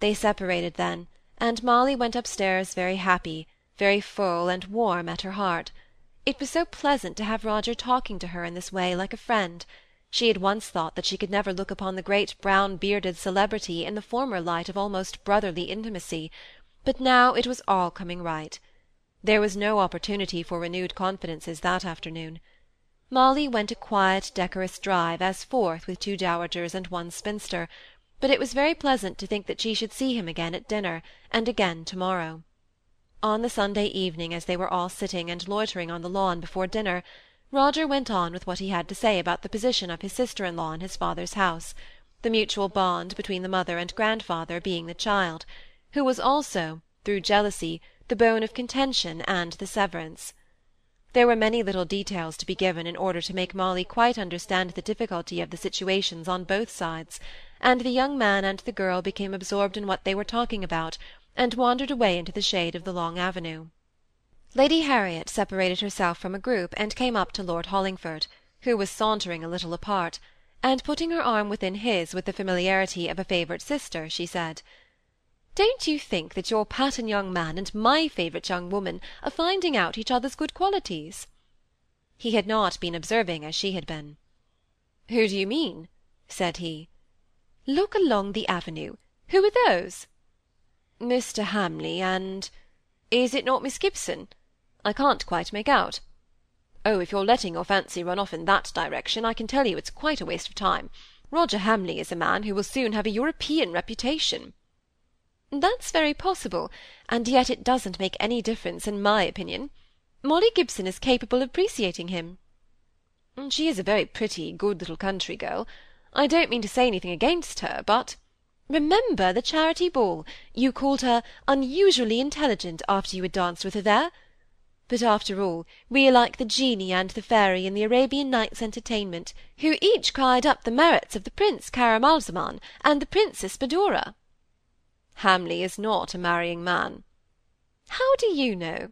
They separated then, and Molly went upstairs very happy, very full and warm at her heart. It was so pleasant to have Roger talking to her in this way like a friend. She had once thought that she could never look upon the great brown bearded celebrity in the former light of almost brotherly intimacy, but now it was all coming right. There was no opportunity for renewed confidences that afternoon. Molly went a quiet decorous drive as fourth with two dowagers and one spinster, but it was very pleasant to think that she should see him again at dinner, and again to-morrow. On the Sunday evening, as they were all sitting and loitering on the lawn before dinner, Roger went on with what he had to say about the position of his sister-in-law in his father's house, the mutual bond between the mother and grandfather being the child, who was also, through jealousy, the bone of contention and the severance. There were many little details to be given in order to make Molly quite understand the difficulty of the situations on both sides, and the young man and the girl became absorbed in what they were talking about, and wandered away into the shade of the long avenue. Lady Harriet separated herself from a group and came up to Lord Hollingford, who was sauntering a little apart, and putting her arm within his with the familiarity of a favourite sister, she said, "Don't you think that your pattern young man and my favourite young woman are finding out each other's good qualities?" He had not been observing as she had been. "Who do you mean?" said he. Look along the avenue. Who are those? Mr. Hamley and is it not Miss Gibson? I can't quite make out. Oh, if you're letting your fancy run off in that direction, I can tell you it's quite a waste of time. Roger Hamley is a man who will soon have a European reputation. That's very possible, and yet it doesn't make any difference in my opinion. Molly Gibson is capable of appreciating him. She is a very pretty, good little country girl. I don't mean to say anything against her, but remember the charity ball, you called her unusually intelligent after you had danced with her there. But after all, we are like the genie and the fairy in the Arabian Nights' Entertainment, who each cried up the merits of the Prince Camaralzaman and the Princess Badoura. Hamley is not a marrying man. How do you know?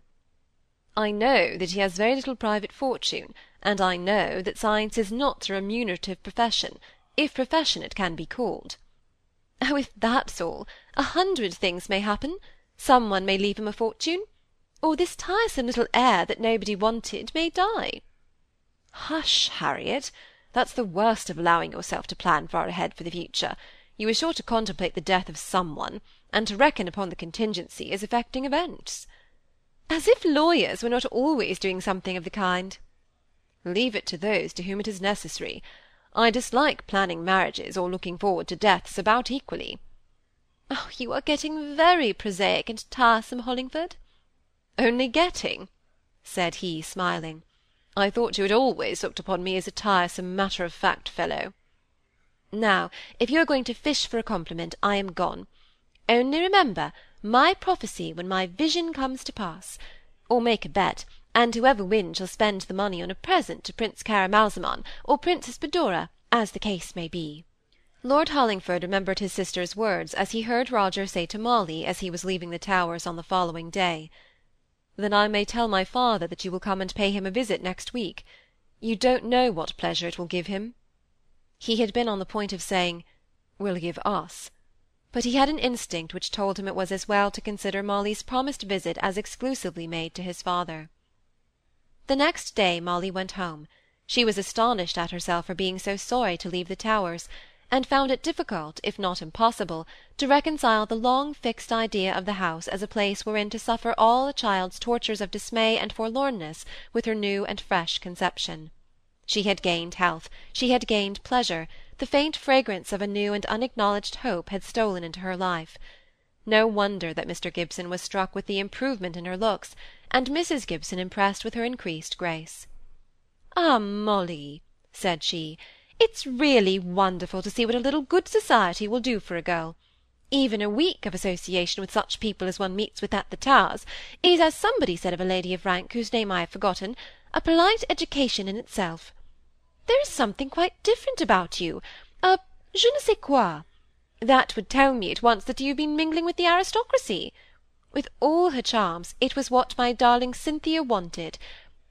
I know that he has very little private fortune, and I know that science is not a remunerative profession, if profession it can be called. Oh, if that's all, a hundred things may happen. Some one may leave him a fortune, or this tiresome little heir that nobody wanted may die. Hush, Harriet! That's the worst of allowing yourself to plan far ahead for the future. You are sure to contemplate the death of some one, and to reckon upon the contingency as affecting events. As if lawyers were not always doing something of the kind. Leave it to those to whom it is necessary. I dislike planning marriages or looking forward to deaths about equally. Oh, you are getting very prosaic and tiresome, Hollingford. Only getting, said he, smiling. I thought you had always looked upon me as a tiresome, matter-of-fact fellow. Now, if you are going to fish for a compliment, I am gone. Only remember my prophecy when my vision comes to pass, or make a bet, and whoever wins shall spend the money on a present to Prince Camaralzaman, or Princess Badoura, as the case may be. Lord Hollingford remembered his sister's words as he heard Roger say to Molly as he was leaving the Towers on the following day. Then I may tell my father that you will come and pay him a visit next week. You don't know what pleasure it will give him. He had been on the point of saying, will give us, but he had an instinct which told him it was as well to consider Molly's promised visit as exclusively made to his father. The next day Molly went home. She was astonished at herself for being so sorry to leave the Towers, and found it difficult, if not impossible, to reconcile the long fixed idea of the house as a place wherein to suffer all a child's tortures of dismay and forlornness with her new and fresh conception. She had gained health, she had gained pleasure, the faint fragrance of a new and unacknowledged hope had stolen into her life. No wonder that Mr. Gibson was struck with the improvement in her looks, and Mrs. Gibson impressed with her increased grace. "Ah, Molly," said she, "it's really wonderful to see what a little good society will do for a girl. Even a week of association with such people as one meets with at the Towers is, as somebody said of a lady of rank whose name I have forgotten, a polite education in itself. There is something quite different about you, a je ne sais quoi. That would tell me at once that you have been mingling with the aristocracy. With all her charms, it was what my darling Cynthia wanted.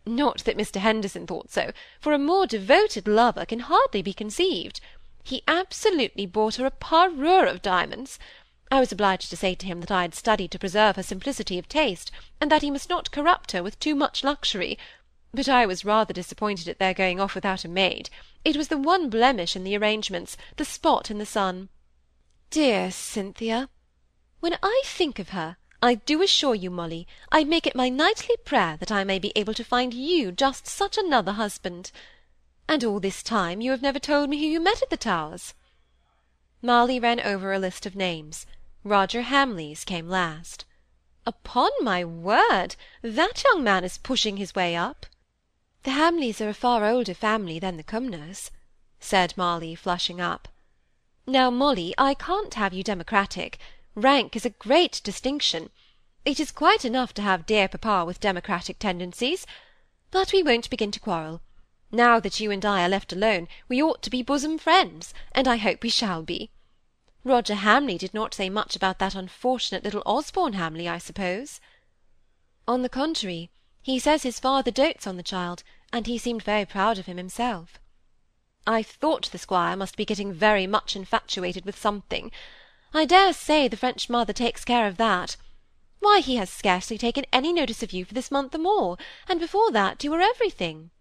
Not that Mr. Henderson thought so, for a more devoted lover can hardly be conceived. He absolutely bought her a parure of diamonds. I was obliged to say to him that I had studied to preserve her simplicity of taste, and that he must not corrupt her with too much luxury; but I was rather disappointed at their going off without a maid. It was the one blemish in the arrangements, the spot in the sun. Dear Cynthia! When I think of her, I do assure you, Molly, I make it my nightly prayer that I may be able to find you just such another husband. And all this time you have never told me who you met at the Towers. Molly ran over a list of names. Roger Hamley's came last. Upon my word, that young man is pushing his way up. The Hamleys are a far older family than the Cumnors, said Molly, flushing up. Now, Molly, I can't have you democratic. Rank is a great distinction. It is quite enough to have dear papa with democratic tendencies. But we won't begin to quarrel. Now that you and I are left alone, we ought to be bosom friends, and I hope we shall be. Roger Hamley did not say much about that unfortunate little Osborne Hamley, I suppose? On the contrary, he says his father dotes on the child, and he seemed very proud of him himself. I thought the squire must be getting very much infatuated with something. I dare say the French mother takes care of that. Why, he has scarcely taken any notice of you for this month or more, and before that you were everything.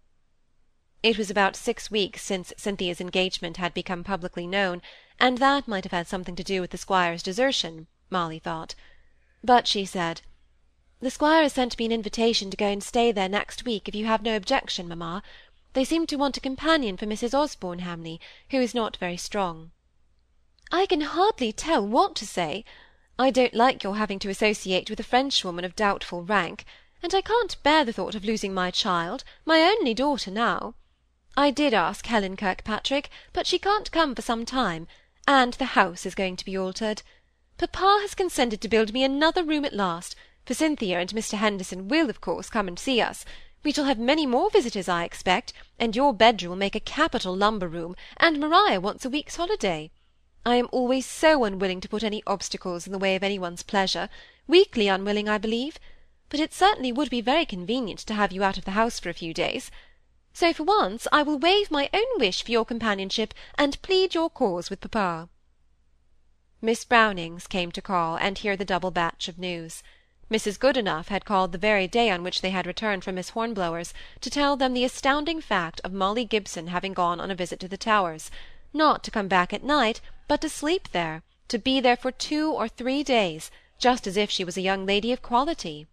It was about six weeks since Cynthia's engagement had become publicly known, and that might have had something to do with the squire's desertion, Molly thought. But she said, "The squire has sent me an invitation to go and stay there next week, if you have no objection, mamma. They seem to want a companion for Mrs. Osborne Hamley, who is not very strong." "I can hardly tell what to say. I don't like your having to associate with a Frenchwoman of doubtful rank, and I can't bear the thought of losing my child, my only daughter now. I did ask Helen Kirkpatrick, but she can't come for some time, and the house is going to be altered. Papa has consented to build me another room at last, for Cynthia and Mr. Henderson will, of course, come and see us. We shall have many more visitors, I expect, and your bedroom will make a capital lumber room, and Maria wants a week's holiday. I am always so unwilling to put any obstacles in the way of any one's pleasure, weakly unwilling, I believe, but it certainly would be very convenient to have you out of the house for a few days. So for once I will waive my own wish for your companionship, and plead your cause with papa. Miss Brownings came to call and hear the double batch of news. Mrs. Goodenough had called the very day on which they had returned from Miss Hornblower's to tell them the astounding fact of Molly Gibson having gone on a visit to the Towers, not to come back at night, but to sleep there, to be there for two or three days, just as if she was a young lady of quality.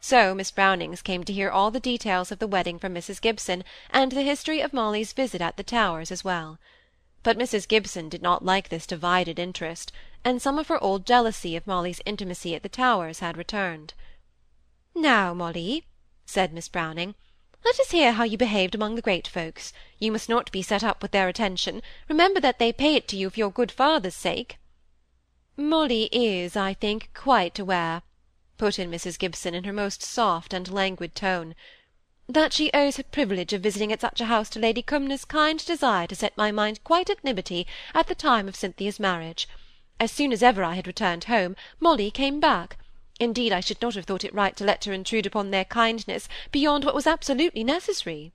So Miss Brownings came to hear all the details of the wedding from Mrs. Gibson, and the history of Molly's visit at the Towers as well. But Mrs. Gibson did not like this divided interest, and some of her old jealousy of Molly's intimacy at the Towers had returned. "Now, Molly," said Miss Browning, "let us hear how you behaved among the great folks. You must not be set up with their attention. Remember that they pay it to you for your good father's sake." Molly is, I think, quite aware put in Mrs. Gibson in her most soft and languid tone, that she owes her privilege of visiting at such a house to Lady Cumnor's kind desire to set my mind quite at liberty at the time of Cynthia's marriage. As soon as ever I had returned home, Molly came back. Indeed, I should not have thought it right to let her intrude upon their kindness beyond what was absolutely necessary.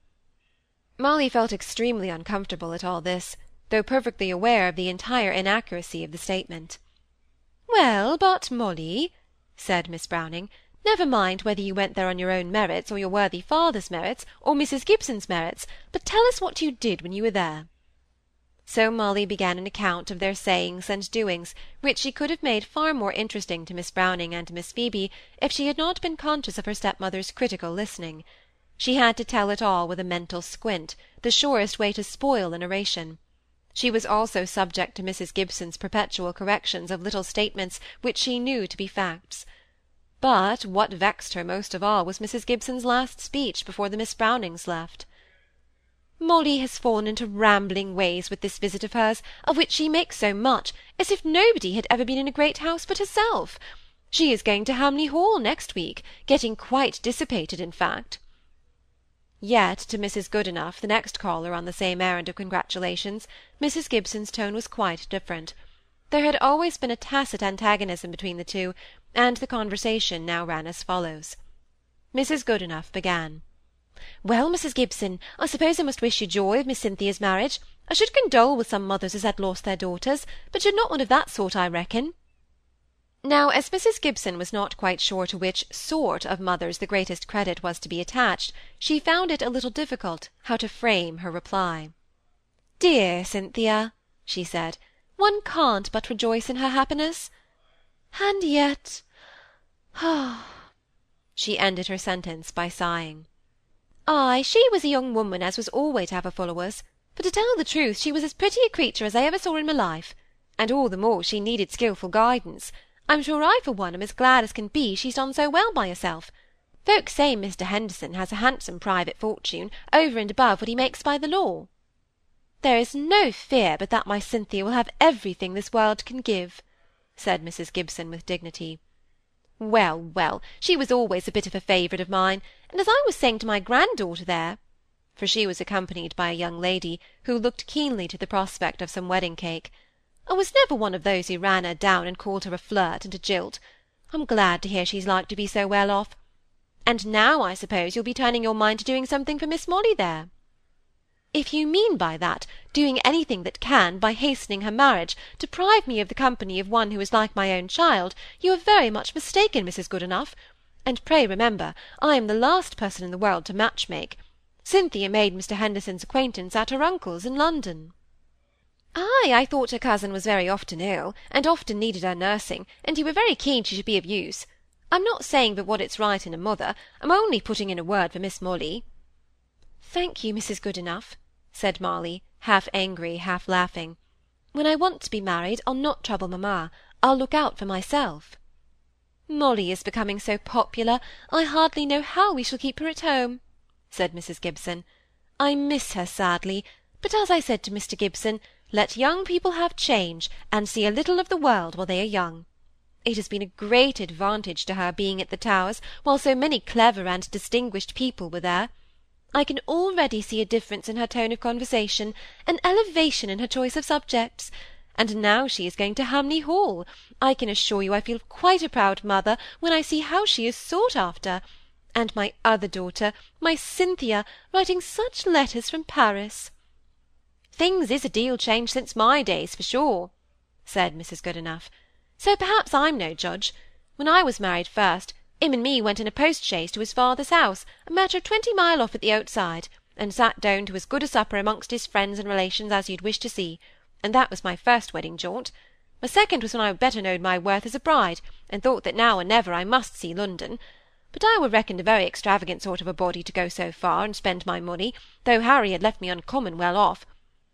Molly felt extremely uncomfortable at all this, though perfectly aware of the entire inaccuracy of the statement. Well, but Molly, said Miss Browning, "never mind whether you went there on your own merits, or your worthy father's merits, or Mrs. Gibson's merits, but tell us what you did when you were there." So Molly began an account of their sayings and doings, which she could have made far more interesting to Miss Browning and Miss Phoebe if she had not been conscious of her stepmother's critical listening. She had to tell it all with a mental squint, the surest way to spoil an oration. She was also subject to Mrs. Gibson's perpetual corrections of little statements which she knew to be facts. But what vexed her most of all was Mrs. Gibson's last speech before the Miss Brownings left. Molly has fallen into rambling ways with this visit of hers, of which she makes so much, as if nobody had ever been in a great house but herself. She is going to Hamley Hall next week, getting quite dissipated, in fact. Yet to Mrs. Goodenough, the next caller on the same errand of congratulations, Mrs. Gibson's tone was quite different. There had always been a tacit antagonism between the two, and the conversation now ran as follows. Mrs. Goodenough began. "Well, Mrs. Gibson, I suppose I must wish you joy of Miss Cynthia's marriage. I should condole with some mothers as had lost their daughters, but you're not one of that sort, I reckon." Now, as Mrs. Gibson was not quite sure to which sort of mothers the greatest credit was to be attached, she found it a little difficult how to frame her reply. "Dear Cynthia," she said, "one can't but rejoice in her happiness. And yet ah!" She ended her sentence by sighing. Ay, she was a young woman as was always to have her followers; for to tell the truth, she was as pretty a creature as I ever saw in my life, and all the more she needed skilful guidance. I'm sure I, for one, am as glad as can be she's done so well by herself. Folks say Mr. Henderson has a handsome private fortune, over and above what he makes by the law. There is no fear but that my Cynthia will have everything this world can give," said Mrs. Gibson, with dignity. Well, well, she was always a bit of a favourite of mine, and as I was saying to my granddaughter there, for she was accompanied by a young lady, who looked keenly to the prospect of some wedding cake, I was never one of those who ran her down and called her a flirt and a jilt. I'm glad to hear she's like to be so well off. And now, I suppose, you'll be turning your mind to doing something for Miss Molly there. If you mean by that, doing anything that can, by hastening her marriage, deprive me of the company of one who is like my own child, you are very much mistaken, Mrs. Goodenough. And pray remember, I am the last person in the world to match make. Cynthia made Mr. Henderson's acquaintance at her uncle's in London. Ay, I thought her cousin was very often ill, and often needed her nursing, and you were very keen she should be of use. I'm not saying but what it's right in a mother, I'm only putting in a word for Miss Molly. Thank you, Mrs. Goodenough, said Molly, half angry, half laughing. When I want to be married, I'll not trouble mamma. I'll look out for myself. Molly is becoming so popular, I hardly know how we shall keep her at home, said Mrs. Gibson. I miss her sadly, but as I said to Mr. Gibson, let young people have change, and see a little of the world while they are young. It has been a great advantage to her being at the Towers while so many clever and distinguished people were there. I can already see a difference in her tone of conversation, an elevation in her choice of subjects. And now she is going to Hamley Hall, I can assure you I feel quite a proud mother when I see how she is sought after. And my other daughter, my Cynthia, writing such letters from Paris. Things is a deal changed since my days, for sure," said Mrs. Goodenough. "So perhaps I'm no judge. When I was married first, him and me went in a post-chaise to his father's house, a matter of twenty mile off at the outside, and sat down to as good a supper amongst his friends and relations as you'd wish to see, and that was my first wedding jaunt. My second was when I better knowed my worth as a bride, and thought that now or never I must see London. But I were reckoned a very extravagant sort of a body to go so far and spend my money, though Harry had left me uncommon well off,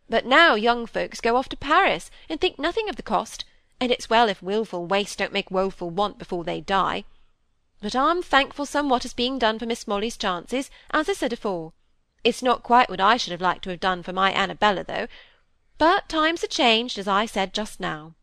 but now young folks go off to Paris, and think nothing of the cost, and it's well if wilful waste don't make woeful want before they die. But I'm thankful somewhat is being done for Miss Molly's chances, as I said afore. It's not quite what I should have liked to have done for my Annabella, though. But times are changed, as I said just now.